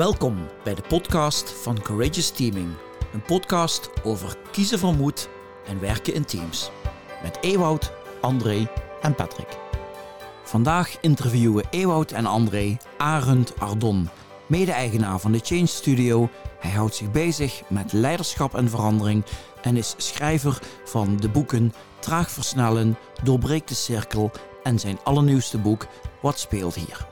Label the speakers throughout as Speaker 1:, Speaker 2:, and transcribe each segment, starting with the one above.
Speaker 1: Welkom bij de podcast van Courageous Teaming. Een podcast over kiezen van moed en werken in teams. Met Ewout, André en Patrick. Vandaag interviewen Ewout en André Arend Ardon, mede-eigenaar van de Change Studio. Hij houdt zich bezig met leiderschap en verandering en is schrijver van de boeken Traag versnellen, Doorbreek de cirkel en zijn allernieuwste boek Wat speelt hier?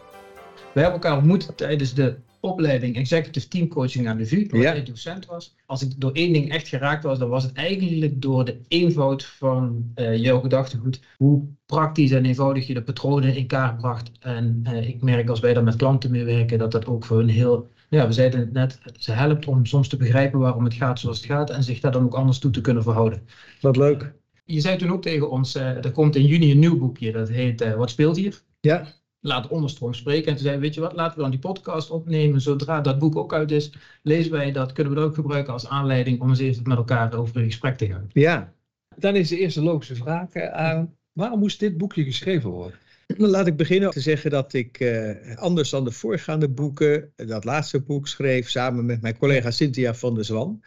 Speaker 2: We hebben elkaar ontmoet tijdens de opleiding Executive Team Coaching aan de VU, waar
Speaker 3: Ja.
Speaker 2: ik docent was. Als ik door één ding echt geraakt was, dan was het eigenlijk door de eenvoud van eh, jouw gedachtegoed. Hoe praktisch en eenvoudig je de patronen in kaart bracht. En eh, ik merk als wij daar met klanten mee werken, dat dat ook voor een heel... Ja, we zeiden het net, ze helpt om soms te begrijpen waarom het gaat zoals het gaat en zich daar dan ook anders toe te kunnen verhouden.
Speaker 3: Wat leuk.
Speaker 2: Je zei toen ook tegen ons, eh, er komt in juni een nieuw boekje, dat heet Wat speelt hier?
Speaker 3: Ja,
Speaker 2: laat de onderstroom spreken. En toen zei weet je wat, laten we dan die podcast opnemen. Zodra dat boek ook uit is, lezen wij dat, kunnen we dat ook gebruiken als aanleiding om eens even met elkaar over in gesprek te gaan.
Speaker 3: ja.
Speaker 4: Dan is de eerste logische vraag eh, aan, waarom moest dit boekje geschreven worden?
Speaker 3: Dan laat ik beginnen te zeggen dat ik eh, anders dan de voorgaande boeken, dat laatste boek schreef samen met mijn collega Cynthia van der Zwan.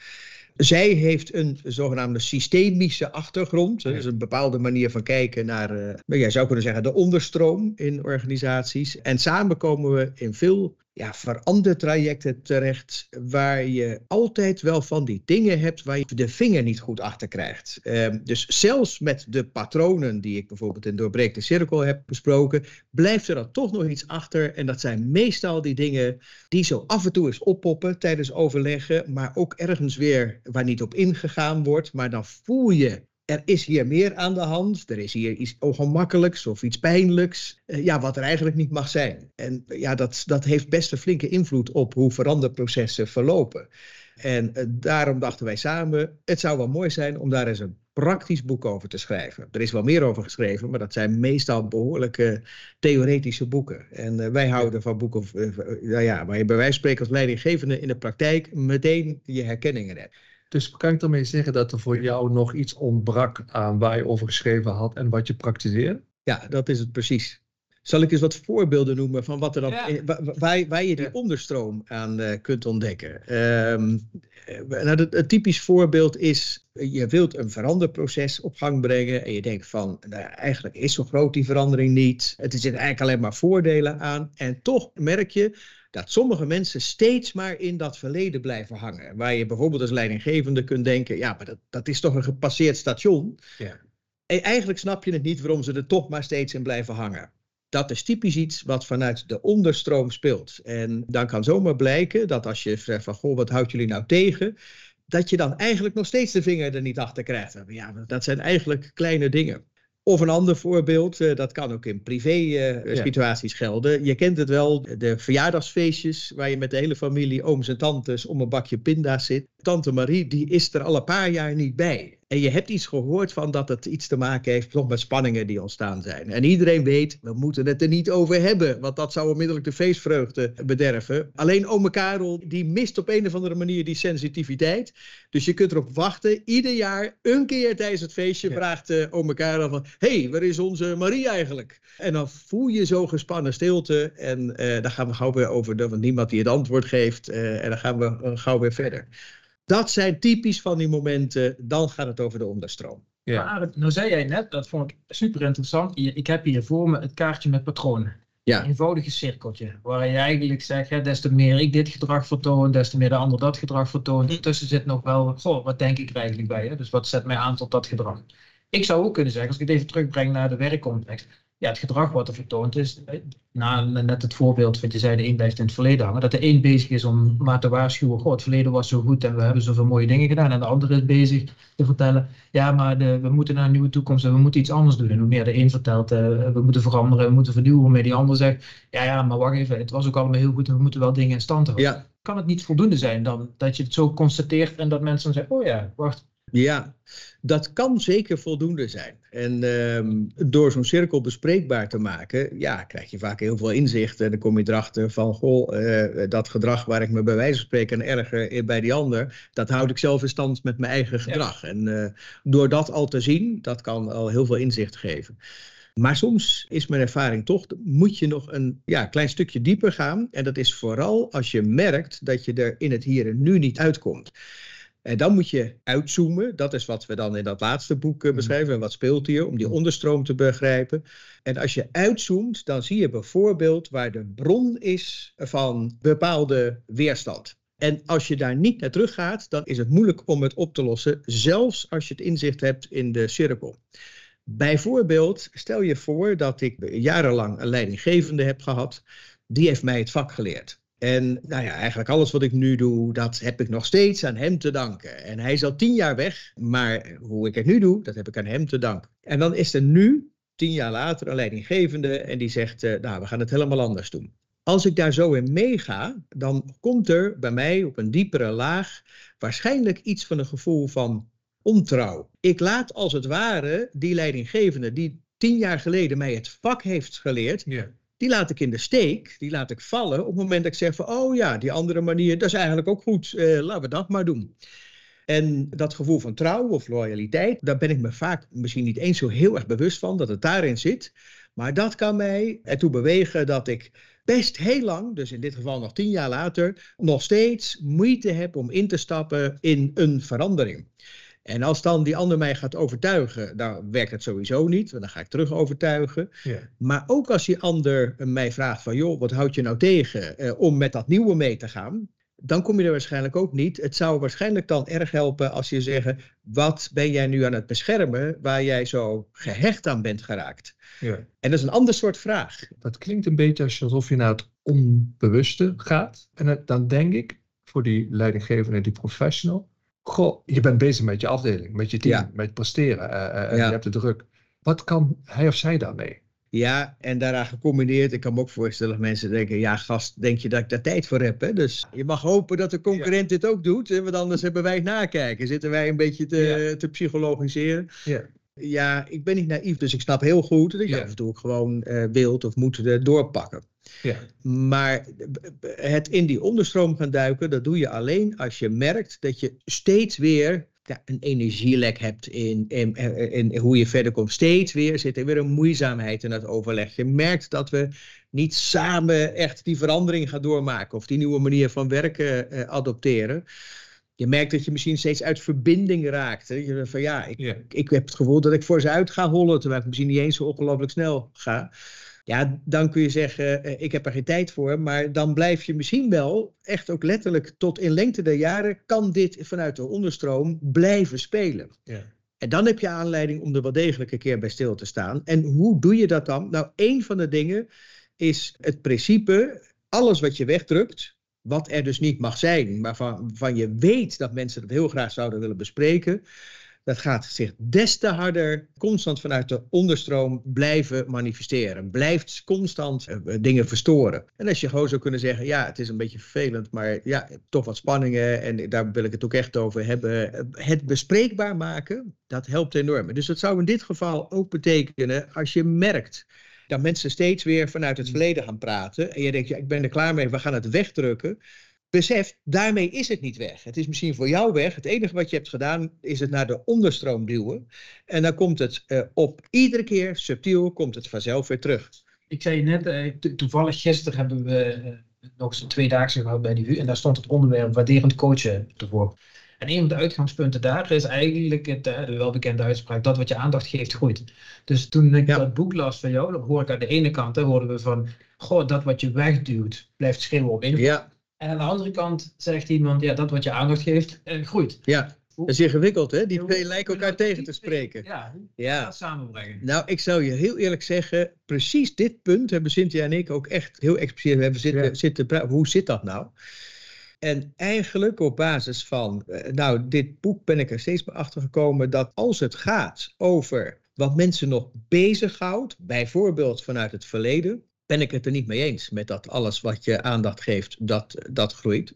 Speaker 3: Zij heeft een zogenaamde systemische achtergrond. Dus een bepaalde manier van kijken naar, eh, nou, jij zou kunnen zeggen, de onderstroom in organisaties. En samen komen we in veel ja, verandertrajecten terecht, waar je altijd wel van die dingen hebt waar je de vinger niet goed achter krijgt. Ehm, dus zelfs met de patronen die ik bijvoorbeeld in Doorbreek de Cirkel heb besproken, blijft er dan toch nog iets achter. En dat zijn meestal die dingen die zo af en toe eens oppoppen tijdens overleggen, maar ook ergens weer waar niet op ingegaan wordt. Maar dan voel je er is hier meer aan de hand. Er is hier iets ongemakkelijks of iets pijnlijks. eh, ja, wat er eigenlijk niet mag zijn. En eh, ja, dat, dat heeft best een flinke invloed op hoe veranderprocessen verlopen. En eh, daarom dachten wij samen, het zou wel mooi zijn om daar eens een praktisch boek over te schrijven. Er is wel meer over geschreven, maar dat zijn meestal behoorlijke theoretische boeken. En wij houden van boeken eh, nou ja, waar je bij wijze van spreken als leidinggevende in de praktijk meteen je herkenningen hebt.
Speaker 4: Dus kan ik daarmee zeggen dat er voor jou nog iets ontbrak aan waar je over geschreven had en wat je praktiseerde?
Speaker 3: Ja, dat is het precies. Zal ik eens wat voorbeelden noemen van wat er dan,
Speaker 2: Ja.
Speaker 3: waar, waar je die
Speaker 4: Ja.
Speaker 3: onderstroom aan eh, kunt ontdekken? Ehm, eh, nou, het, het typisch voorbeeld is, je wilt een veranderproces op gang brengen en je denkt van, nou eigenlijk is zo groot die verandering niet. Het zit eigenlijk alleen maar voordelen aan. En toch merk je dat sommige mensen steeds maar in dat verleden blijven hangen. Waar je bijvoorbeeld als leidinggevende kunt denken, ja, maar dat, dat is toch een gepasseerd station.
Speaker 4: Ja.
Speaker 3: En eigenlijk snap je het niet waarom ze er toch maar steeds in blijven hangen. Dat is typisch iets wat vanuit de onderstroom speelt. En dan kan zomaar blijken dat als je zegt van, goh, wat houdt jullie nou tegen? Dat je dan eigenlijk nog steeds de vinger er niet achter krijgt. Ja, dat zijn eigenlijk kleine dingen. Of een ander voorbeeld, eh, dat kan ook in privé eh,
Speaker 4: Ja.
Speaker 3: situaties gelden. Je kent het wel, de verjaardagsfeestjes waar je met de hele familie, ooms en tantes, om een bakje pinda's zit. Tante Marie, die is er al een paar jaar niet bij. En je hebt iets gehoord van dat het iets te maken heeft toch met spanningen die ontstaan zijn. En iedereen weet, we moeten het er niet over hebben, want dat zou onmiddellijk de feestvreugde bederven. Alleen ome Karel, die mist op een of andere manier die sensitiviteit. Dus je kunt erop wachten. Ieder jaar, een keer tijdens het feestje,
Speaker 4: Ja.
Speaker 3: vraagt eh ome Karel van... Hé, hey, waar is onze Marie eigenlijk? En dan voel je zo gespannen stilte. En eh dan gaan we gauw weer over, want niemand die het antwoord geeft. eh, en dan gaan we gauw weer verder. Dat zijn typisch van die momenten. Dan gaat het over de onderstroom.
Speaker 4: Ja.
Speaker 2: Maar Arend, nou zei jij net, dat vond ik super interessant. Ik heb hier voor me het kaartje met patronen.
Speaker 3: Ja.
Speaker 2: Een eenvoudige cirkeltje, waarin je eigenlijk zegt, hè, des te meer ik dit gedrag vertoon, des te meer de ander dat gedrag vertoont. Tussen zit nog wel, goh, wat denk ik er eigenlijk bij? Hè? Dus wat zet mij aan tot dat gedrag? Ik zou ook kunnen zeggen, als ik het even terugbreng naar de werkcontext. Ja, het gedrag wat er vertoond is, eh, na net het voorbeeld wat je zei, de een blijft in het verleden hangen, dat de een bezig is om maar te waarschuwen, goh, het verleden was zo goed en we hebben zoveel mooie dingen gedaan. En de andere is bezig te vertellen, ja, maar de, we moeten naar een nieuwe toekomst en we moeten iets anders doen. En hoe meer de een vertelt, eh, we moeten veranderen, we moeten vernieuwen, hoe meer die ander zegt, ja, ja, maar wacht even, het was ook allemaal heel goed en we moeten wel dingen in stand houden.
Speaker 3: Ja,
Speaker 2: Kan het niet voldoende zijn dan dat je het zo constateert en dat mensen dan zeggen, oh ja, wacht,
Speaker 3: Ja, dat kan zeker voldoende zijn. En ehm, door zo'n cirkel bespreekbaar te maken, ja, krijg je vaak heel veel inzicht. En dan kom je erachter van, goh, eh, dat gedrag waar ik me bij wijze van spreken aan erger bij die ander, dat houd ik zelf in stand met mijn eigen gedrag. En eh, door dat al te zien, dat kan al heel veel inzicht geven. Maar soms is mijn ervaring toch, moet je nog een ja, klein stukje dieper gaan. En dat is vooral als je merkt dat je er in het hier en nu niet uitkomt. En dan moet je uitzoomen. Dat is wat we dan in dat laatste boek eh, beschrijven. En wat speelt hier om die onderstroom te begrijpen. En als je uitzoomt, dan zie je bijvoorbeeld waar de bron is van bepaalde weerstand. En als je daar niet naar terug gaat, dan is het moeilijk om het op te lossen, zelfs als je het inzicht hebt in de cirkel. Bijvoorbeeld, stel je voor dat ik jarenlang een leidinggevende heb gehad, die heeft mij het vak geleerd. En nou ja, eigenlijk alles wat ik nu doe, dat heb ik nog steeds aan hem te danken. En hij is al tien jaar weg, maar hoe ik het nu doe, dat heb ik aan hem te danken. En dan is er nu, tien jaar later, een leidinggevende en die zegt, uh, nou, we gaan het helemaal anders doen. Als ik daar zo in meega, dan komt er bij mij op een diepere laag waarschijnlijk iets van een gevoel van ontrouw. Ik laat als het ware die leidinggevende die tien jaar geleden mij het vak heeft geleerd, die laat ik in de steek, die laat ik vallen op het moment dat ik zeg van, oh ja, die andere manier, dat is eigenlijk ook goed, eh, laten we dat maar doen. En dat gevoel van trouw of loyaliteit, daar ben ik me vaak misschien niet eens zo heel erg bewust van dat het daarin zit. Maar dat kan mij ertoe bewegen dat ik best heel lang, dus in dit geval nog tien jaar later, nog steeds moeite heb om in te stappen in een verandering. En als dan die ander mij gaat overtuigen, dan werkt het sowieso niet, want dan ga ik terug overtuigen. Ja. Maar ook als die ander mij vraagt van, joh, wat houd je nou tegen eh, om met dat nieuwe mee te gaan? Dan kom je er waarschijnlijk ook niet. Het zou waarschijnlijk dan erg helpen als je zegt, wat ben jij nu aan het beschermen waar jij zo gehecht aan bent geraakt? Ja. En dat is een ander soort vraag.
Speaker 4: Dat klinkt een beetje alsof je naar het onbewuste gaat. En dan denk ik, voor die leidinggevende, die professional, Goh, je bent bezig met je afdeling, met je team, met presteren uh, en je hebt de druk. Wat kan hij of zij daarmee?
Speaker 3: Ja, en daaraan gecombineerd, ik kan me ook voorstellen dat mensen denken, ja gast, denk je dat ik daar tijd voor heb? Hè? Dus je mag hopen dat de concurrent dit ook doet, want anders hebben wij het nakijken. Zitten wij een beetje te, te psychologiseren. Ja. Ja, ik ben niet naïef, dus ik snap heel goed dat je af en toe ook gewoon uh, wilt of moet doorpakken. Ja. Maar het in die onderstroom gaan duiken, dat doe je alleen als je merkt dat je steeds weer ja, een energielek hebt in, in, in, hoe je verder komt. Steeds weer zit er weer een moeizaamheid in het overleg. Je merkt dat we niet samen echt die verandering gaan doormaken of die nieuwe manier van werken uh, adopteren. Je merkt dat je misschien steeds uit verbinding raakt. Hè? Je, van ja, ik, ik heb het gevoel dat ik voor ze uit ga hollen, terwijl ik misschien niet eens zo ongelooflijk snel ga. Ja, dan kun je zeggen, eh, ik heb er geen tijd voor. Maar dan blijf je misschien wel, echt ook letterlijk tot in lengte der jaren, kan dit vanuit de onderstroom blijven spelen. Ja. En dan heb je aanleiding om er wel degelijk een keer bij stil te staan. En hoe doe je dat dan? Nou, een van de dingen is het principe, alles wat je wegdrukt, wat er dus niet mag zijn, maar van, je weet dat mensen dat heel graag zouden willen bespreken, dat gaat zich des te harder constant vanuit de onderstroom blijven manifesteren. Blijft constant uh, dingen verstoren. En als je gewoon zou kunnen zeggen, ja, het is een beetje vervelend, maar ja, toch wat spanningen en daar wil ik het ook echt over hebben. Het bespreekbaar maken, dat helpt enorm. Dus dat zou in dit geval ook betekenen als je merkt dat mensen steeds weer vanuit het verleden gaan praten en je denkt, ja, ik ben er klaar mee, we gaan het wegdrukken besef, daarmee is het niet weg. Het is misschien voor jou weg. Het enige wat je hebt gedaan is het naar de onderstroom duwen. En dan komt het uh, op iedere keer subtiel, komt het vanzelf weer terug.
Speaker 2: Ik zei net, uh, toevallig gisteren hebben we uh, nog eens een tweedaagse gehad bij die VU. En daar stond het onderwerp waarderend coachen ervoor. En een van de uitgangspunten daar is eigenlijk het, de welbekende uitspraak, dat wat je aandacht geeft groeit. Dus toen ik dat boek las van jou, dan hoor ik aan de ene kant, dan hoorden we van, goh, dat wat je wegduwt, blijft schreeuwen op invloed. Ja. En aan de andere kant zegt iemand, ja, dat wat je aandacht geeft, eh, groeit.
Speaker 3: Ja, dat is ingewikkeld, hè? Die twee lijken elkaar tegen te spreken.
Speaker 2: Ja, ja. samenbrengen.
Speaker 3: Nou, ik zou je heel eerlijk zeggen, precies dit punt hebben Cynthia en ik ook echt heel expliciet hebben zitten, ja. zitten Hoe zit dat nou? En eigenlijk op basis van, eh, nou, dit boek ben ik er steeds bij achter gekomen dat als het gaat over wat mensen nog bezighoudt, bijvoorbeeld vanuit het verleden, ben ik het er niet mee eens met dat alles wat je aandacht geeft, dat, dat groeit.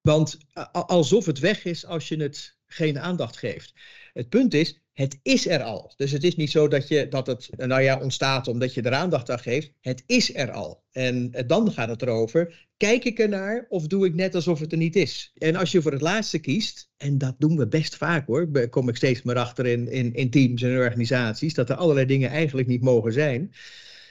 Speaker 3: Want alsof het weg is als je het geen aandacht geeft. Het punt is, het is er al. Dus het is niet zo dat, je, dat het nou ja, ontstaat omdat je er aandacht aan geeft. Het is er al. En eh, dan gaat het erover, kijk ik ernaar of doe ik net alsof het er niet is? En als je voor het laatste kiest, en dat doen we best vaak hoor, kom ik steeds meer achter in, in, in teams en organisaties, dat er allerlei dingen eigenlijk niet mogen zijn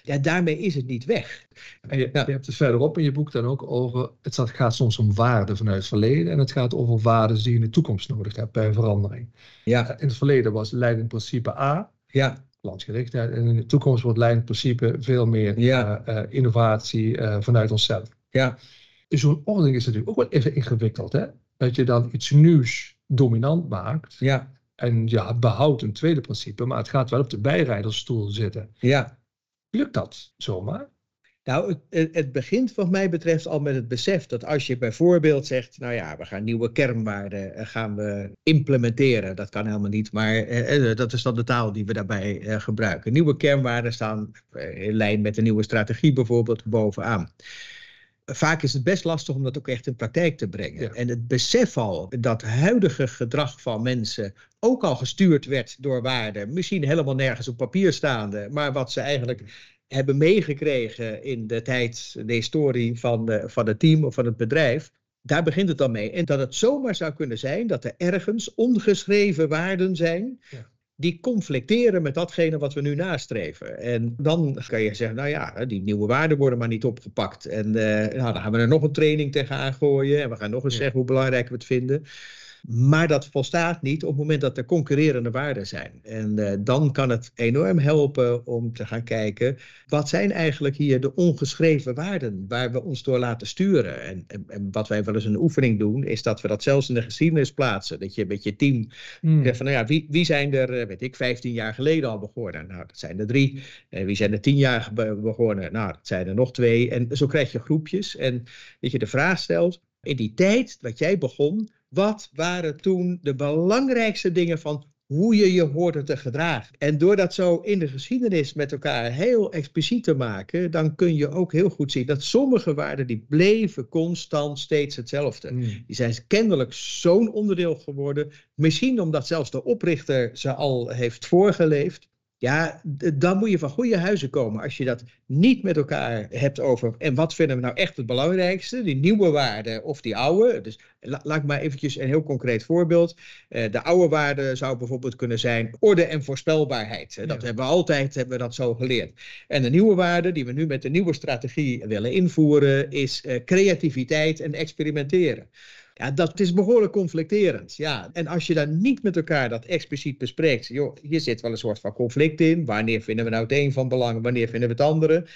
Speaker 3: ja, daarmee is het niet weg.
Speaker 4: En je, je, hebt het verderop in je boek dan ook over, het gaat soms om waarden vanuit het verleden en het gaat over waarden die je in de toekomst nodig hebt bij verandering. Ja. In het verleden was leidend principe A,
Speaker 3: ja.
Speaker 4: en in de toekomst wordt leidend principe veel meer ja. uh, innovatie uh, vanuit onszelf.
Speaker 3: Ja.
Speaker 4: Zo'n ordening is natuurlijk ook wel even ingewikkeld, hè? Dat je dan iets nieuws dominant maakt.
Speaker 3: Ja.
Speaker 4: En ja, behoudt een tweede principe, maar het gaat wel op de bijrijdersstoel zitten.
Speaker 3: Ja.
Speaker 4: Lukt dat zomaar?
Speaker 3: Nou, het, het, begint wat mij betreft al met het besef dat als je bijvoorbeeld zegt, nou ja, we gaan nieuwe kernwaarden eh, gaan we implementeren. Dat kan helemaal niet, maar eh, eh dat is dan de taal die we daarbij eh, gebruiken. Nieuwe kernwaarden staan eh, in lijn met de nieuwe strategie bijvoorbeeld bovenaan. Vaak is het best lastig om dat ook echt in praktijk te brengen. En het besef al dat huidige gedrag van mensen ook al gestuurd werd door waarden, misschien helemaal nergens op papier staande, maar wat ze eigenlijk hebben meegekregen in de tijd, de historie van, de, van het team of van het bedrijf. Daar begint het dan mee. En dat het zomaar zou kunnen zijn dat er ergens ongeschreven waarden zijn. Die conflicteren met datgene wat we nu nastreven. En dan kan je zeggen, nou ja, die nieuwe waarden worden maar niet opgepakt. En uh, nou, dan gaan we er nog een training tegenaan gooien. En we gaan nog eens zeggen hoe belangrijk we het vinden. Maar dat volstaat niet op het moment dat er concurrerende waarden zijn. En uh, dan kan het enorm helpen om te gaan kijken, wat zijn eigenlijk hier de ongeschreven waarden waar we ons door laten sturen? En, en, en wat wij wel eens een oefening doen, is dat we dat zelfs in de geschiedenis plaatsen. Dat je met je team mm. zegt van, nou ja, wie, wie zijn er, eh, weet ik, 15 jaar geleden al begonnen? Nou, dat zijn er drie. En wie zijn er 10 jaar begonnen? Nou, dat zijn er nog twee. En zo krijg je groepjes. En dat je de vraag stelt, in die tijd dat jij begon, wat waren toen de belangrijkste dingen van hoe je je hoorde te gedragen? En door dat zo in de geschiedenis met elkaar heel expliciet te maken, dan kun je ook heel goed zien dat sommige waarden die bleven constant steeds hetzelfde. Hmm. Die zijn kennelijk zo'n onderdeel geworden, misschien omdat zelfs de oprichter ze al heeft voorgeleefd. Ja, dan moet je van goede huizen komen. Als je dat niet met elkaar hebt over. En wat vinden we nou echt het belangrijkste? Die nieuwe waarden of die oude? Dus laat ik maar eventjes een heel concreet voorbeeld. Uh, de oude waarde zou bijvoorbeeld kunnen zijn orde en voorspelbaarheid. Dat hebben we altijd hebben we dat zo geleerd. En de nieuwe waarde die we nu met de nieuwe strategie willen invoeren is uh, creativiteit en experimenteren. Ja, dat is behoorlijk conflicterend. Ja. En als je dan niet met elkaar dat expliciet bespreekt, joh, hier zit wel een soort van conflict in. Wanneer vinden we nou het een van belang, wanneer vinden we het andere?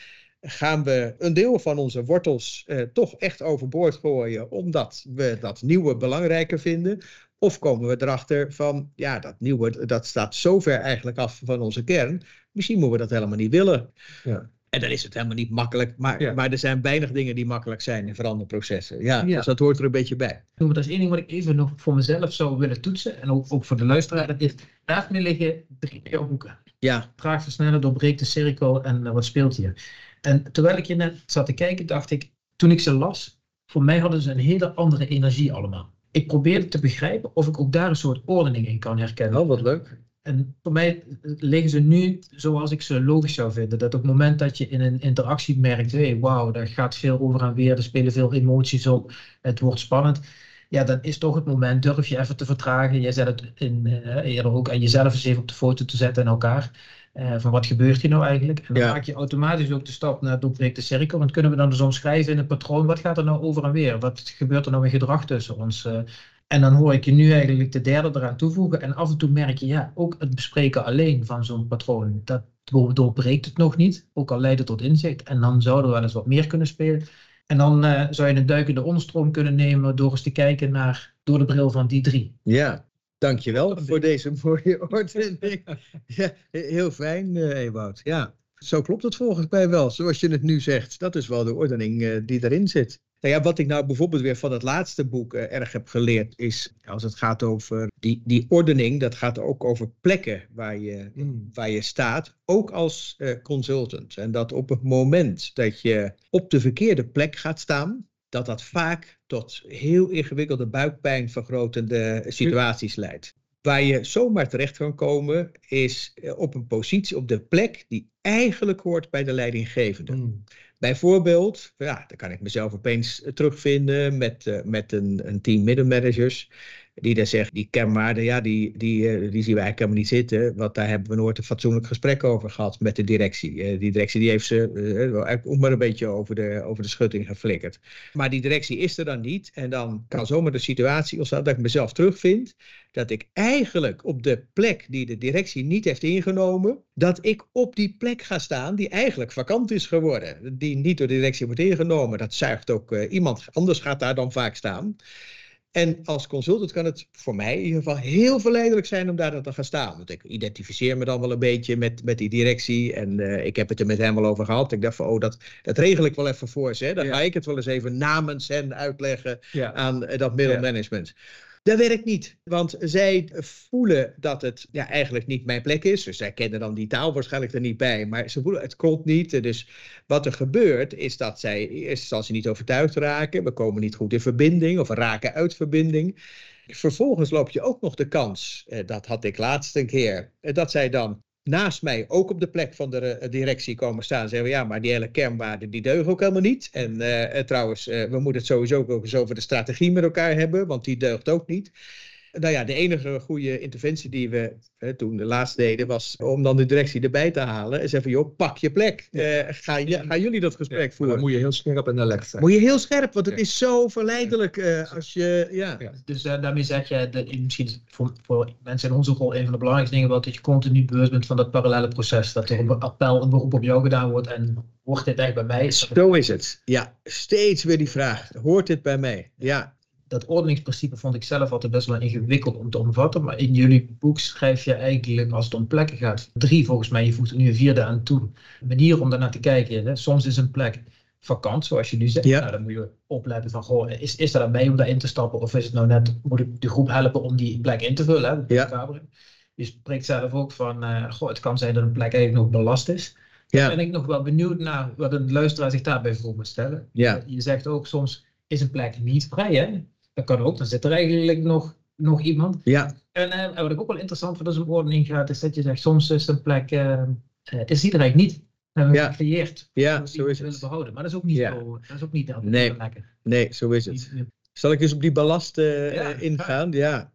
Speaker 3: Gaan we een deel van onze wortels eh, toch echt overboord gooien, omdat we dat nieuwe belangrijker vinden? Of komen we erachter van, ja, dat nieuwe, dat staat zo ver eigenlijk af van onze kern. Misschien moeten we dat helemaal niet willen. Ja. En dan is het helemaal niet makkelijk. Maar, maar er zijn weinig dingen die makkelijk zijn in veranderprocessen. Ja, ja, dus dat hoort er een beetje bij.
Speaker 2: Dat is één ding wat ik even nog voor mezelf zou willen toetsen. En ook, ook voor de luisteraar. Dat is, naast me liggen drie boeken.
Speaker 3: Ja.
Speaker 2: Vraag versnellen, doorbreekt de cirkel en uh, wat speelt hier. En terwijl ik je net zat te kijken, dacht ik, toen ik ze las, voor mij hadden ze een hele andere energie allemaal. Ik probeerde te begrijpen of ik ook daar een soort ordening in kan herkennen.
Speaker 3: Oh, wat leuk.
Speaker 2: En voor mij liggen ze nu zoals ik ze logisch zou vinden. Dat op het moment dat je in een interactie merkt, hey, wauw, daar gaat veel over en weer, er spelen veel emoties op, het wordt spannend. Ja, dan is toch het moment, durf je even te vertragen. Jij zet het in, uh, eerder ook aan jezelf eens even op de foto te zetten en elkaar. Uh, van wat gebeurt hier nou eigenlijk? En dan maak je automatisch ook de stap naar doorbreek de cirkel. Want kunnen we dan dus omschrijven in het patroon, wat gaat er nou over en weer? Wat gebeurt er nou in gedrag tussen ons? En dan hoor ik je nu eigenlijk de derde eraan toevoegen. En af en toe merk je, ja, ook het bespreken alleen van zo'n patroon, dat doorbreekt het nog niet. Ook al leidt het tot inzicht. En dan zouden we wel eens wat meer kunnen spelen. En dan uh, zou je een duikende onderstroom kunnen nemen door eens te kijken naar, door de bril van die drie.
Speaker 3: Ja, dankjewel voor deze mooie ordening. ja, heel fijn, uh, Ewout. Ja, zo klopt het volgens mij wel, zoals je het nu zegt. Dat is wel de ordening uh, die erin zit. Nou ja, wat ik nou bijvoorbeeld weer van het laatste boek uh, erg heb geleerd, is als het gaat over die, die ordening, dat gaat ook over plekken waar je, mm. waar je staat, ook als uh, consultant. En dat op het moment dat je op de verkeerde plek gaat staan, dat dat vaak tot heel ingewikkelde buikpijn vergrotende situaties leidt. Waar je zomaar terecht kan komen is eh, op een positie, op de plek die eigenlijk hoort bij de leidinggevende.
Speaker 4: Mm.
Speaker 3: Bijvoorbeeld, ja, dan kan ik mezelf opeens terugvinden met, uh, met een, een team middenmanagers die dan zegt, die kernwaarden, ja, die, die, uh, die zien we eigenlijk helemaal niet zitten. Want daar hebben we nooit een fatsoenlijk gesprek over gehad met de directie. Uh, die directie die heeft ze uh, ook maar een beetje over de, over de schutting geflikkerd. Maar die directie is er dan niet. En dan kan zomaar de situatie ontstaan dat ik mezelf terugvind. Dat ik eigenlijk op de plek die de directie niet heeft ingenomen, dat ik op die plek ga staan die eigenlijk vakant is geworden. Die niet door de directie wordt ingenomen. Dat zuigt ook iemand anders gaat daar dan vaak staan. En als consultant kan het voor mij in ieder geval heel verleidelijk zijn om daar te gaan staan. Want ik identificeer me dan wel een beetje met, met die directie. En uh, ik heb het er met hen wel over gehad. Ik dacht van, oh, dat, dat regel ik wel even voor ze. Hè. Dan ja. ga ik het wel eens even namens hen uitleggen ja. aan uh, dat middelmanagement. Ja. Dat werkt niet, want zij voelen dat het ja, eigenlijk niet mijn plek is. Dus zij kennen dan die taal waarschijnlijk er niet bij, maar ze voelen het klopt niet. Dus wat er gebeurt is dat zij eerst als ze niet overtuigd raken, we komen niet goed in verbinding of raken uit verbinding. Vervolgens loop je ook nog de kans, dat had ik laatst een keer, dat zij dan naast mij ook op de plek van de directie komen staan. En zeggen we, ja, maar die hele kernwaarden die deugen ook helemaal niet. En uh, trouwens, uh, we moeten het sowieso ook eens over de strategie met elkaar hebben, want die deugt ook niet. Nou ja, de enige goede interventie die we hè, toen de laatste deden, was om dan de directie erbij te halen en zeggen joh, pak je plek. Uh, ga, je, gaan jullie dat gesprek ja, voeren?
Speaker 4: Dan moet je heel scherp en alert zijn.
Speaker 3: Moet je heel scherp, want het ja. is zo verleidelijk uh, als je, ja.
Speaker 2: Dus uh, daarmee zeg je, dat misschien voor, voor mensen in onze rol een van de belangrijkste dingen, wat dat je continu bewust bent van dat parallele proces, dat er een appel, een beroep op jou gedaan wordt en wordt dit echt bij mij?
Speaker 3: Zo is het. Ja, steeds weer die vraag, hoort dit bij mij? Ja,
Speaker 2: dat ordeningsprincipe vond ik zelf altijd best wel ingewikkeld om te omvatten. Maar in jullie boek schrijf je eigenlijk, als het om plekken gaat, drie volgens mij, je voegt er nu een vierde aan toe. Een manier om daarnaar te kijken. Hè. Soms is een plek vakant, zoals je nu zegt. Ja. Nou, dan moet je opletten van, goh, is, is er dan mee om daarin te stappen? Of is het nou net, moet ik de groep helpen om die plek in te vullen? Hè,
Speaker 3: ja.
Speaker 2: Je spreekt zelf ook van, uh, goh, het kan zijn dat een plek eigenlijk nog belast is. Ja. Ben ik nog wel benieuwd naar wat een luisteraar zich daarbij voor moet stellen.
Speaker 3: Ja.
Speaker 2: Je zegt ook soms, is een plek niet vrij, hè? Dat kan ook, dan zit er eigenlijk nog, nog iemand.
Speaker 3: Ja.
Speaker 2: En uh, wat ik ook wel interessant vind als een ordening gaat, is dat je zegt, soms is een plek, uh, uh, is die er eigenlijk niet. Dat hebben we
Speaker 3: ja.
Speaker 2: gecreëerd.
Speaker 3: Ja, zo is
Speaker 2: het. behouden. Maar dat is ook niet, ja. zo, dat is ook niet
Speaker 3: nee.
Speaker 2: lekker.
Speaker 3: Nee, zo is het. Zal ik eens op die ballast ja. ingaan? Ja.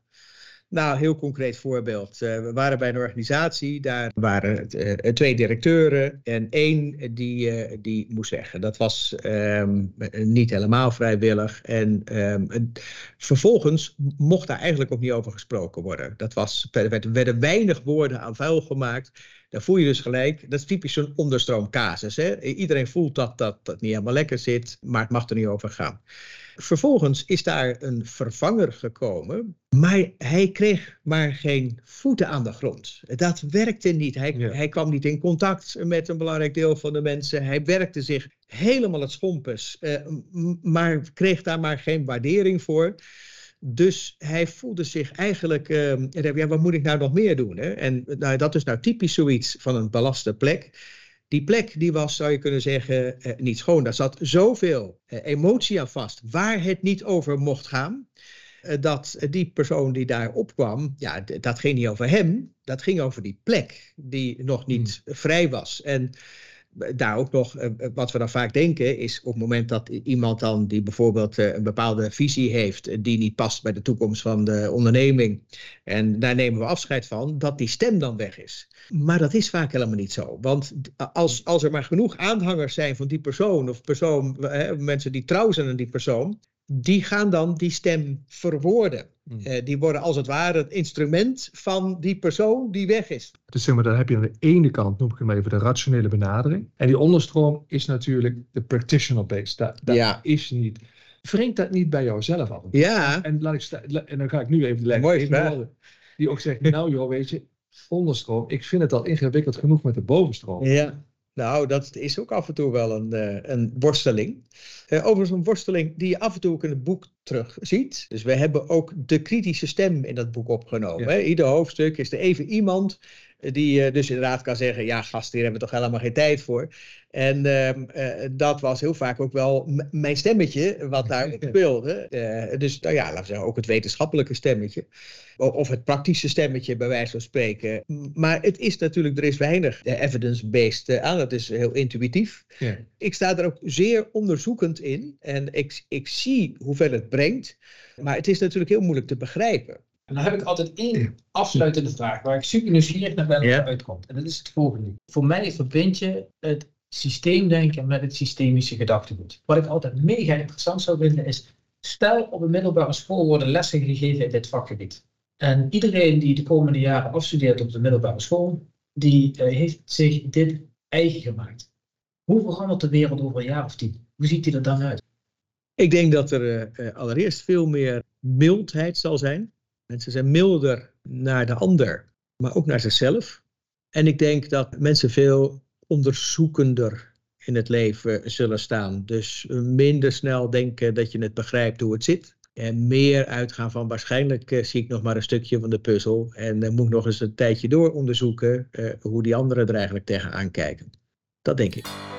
Speaker 3: Nou, heel concreet voorbeeld. Uh, we waren bij een organisatie, daar waren uh, twee directeuren en één die, die moest weg. Dat was um, niet helemaal vrijwillig. En um, vervolgens mocht daar eigenlijk ook niet over gesproken worden. Dat was, er werden weinig woorden aan vuil gemaakt. Dan voel je dus gelijk, dat is typisch zo'n onderstroomcasus. Hè? Iedereen voelt dat, dat dat niet helemaal lekker zit, maar het mag er niet over gaan. Vervolgens is daar een vervanger gekomen, maar hij kreeg maar geen voeten aan de grond. Dat werkte niet. Hij, ja. hij kwam niet in contact met een belangrijk deel van de mensen. Hij werkte zich helemaal het schompes, uh, maar kreeg daar maar geen waardering voor. Dus hij voelde zich eigenlijk, uh, ja, wat moet ik nou nog meer doen? Hè? En nou, dat is nou typisch zoiets van een belaste plek. Die plek die was, zou je kunnen zeggen, eh, niet schoon. Daar zat zoveel eh, emotie aan vast, waar het niet over mocht gaan. Eh, dat die persoon die daar opkwam, ja, dat ging niet over hem. Dat ging over die plek die nog niet hmm. vrij was. En daar ook nog, wat we dan vaak denken, is op het moment dat iemand dan die bijvoorbeeld een bepaalde visie heeft, die niet past bij de toekomst van de onderneming, en daar nemen we afscheid van, dat die stem dan weg is. Maar dat is vaak helemaal niet zo. Want als, als er maar genoeg aanhangers zijn van die persoon, of persoon, mensen die trouw zijn aan die persoon, die gaan dan die stem verwoorden. Hmm. Uh, die worden als het ware het instrument van die persoon die weg is.
Speaker 4: Dus zeg maar, dan heb je aan de ene kant, noem ik hem even, de rationele benadering. En die onderstroom is natuurlijk de practitioner base. Dat, dat
Speaker 3: ja.
Speaker 4: is niet. Wringt dat niet bij jouzelf af?
Speaker 3: Ja.
Speaker 4: En, laat ik en dan ga ik nu even.
Speaker 3: Mooi vraag.
Speaker 4: Die ook zegt, nou joh, weet je, onderstroom, ik vind het al ingewikkeld genoeg met de bovenstroom.
Speaker 3: Ja. Nou, dat is ook af en toe wel een, uh, een worsteling. Uh, overigens een worsteling die je af en toe ook in het boek terugziet. Dus we hebben ook de kritische stem in dat boek opgenomen. Ja. Ieder hoofdstuk is er even iemand Die dus inderdaad kan zeggen, ja gast, hier hebben we toch helemaal geen tijd voor. En ehm, eh, dat was heel vaak ook wel mijn stemmetje wat daar speelde. Uh, dus nou ja, laten we zeggen, ook het wetenschappelijke stemmetje. Of het praktische stemmetje, bij wijze van spreken. Maar het is natuurlijk, er is weinig evidence-based aan. Dat is heel intuïtief. Ja. Ik sta er ook zeer onderzoekend in. En ik, ik zie hoeveel het brengt. Maar het is natuurlijk heel moeilijk te begrijpen.
Speaker 2: En dan heb ik altijd één afsluitende vraag, waar ik super nieuwsgierig naar ben uitkomt. En dat is het volgende. Voor mij verbind je het systeemdenken met het systemische gedachtegoed. Wat ik altijd mega interessant zou vinden is, stel op een middelbare school worden lessen gegeven in dit vakgebied. En iedereen die de komende jaren afstudeert op de middelbare school, die uh, heeft zich dit eigen gemaakt. Hoe verandert de wereld over een jaar of tien? Hoe ziet die er dan uit?
Speaker 3: Ik denk dat er uh, allereerst veel meer mildheid zal zijn. Mensen zijn milder naar de ander, maar ook naar zichzelf. En ik denk dat mensen veel onderzoekender in het leven zullen staan. Dus minder snel denken dat je het begrijpt hoe het zit. En meer uitgaan van waarschijnlijk uh, zie ik nog maar een stukje van de puzzel. En dan moet ik nog eens een tijdje door onderzoeken hoe die anderen er eigenlijk tegenaan kijken. Dat denk ik.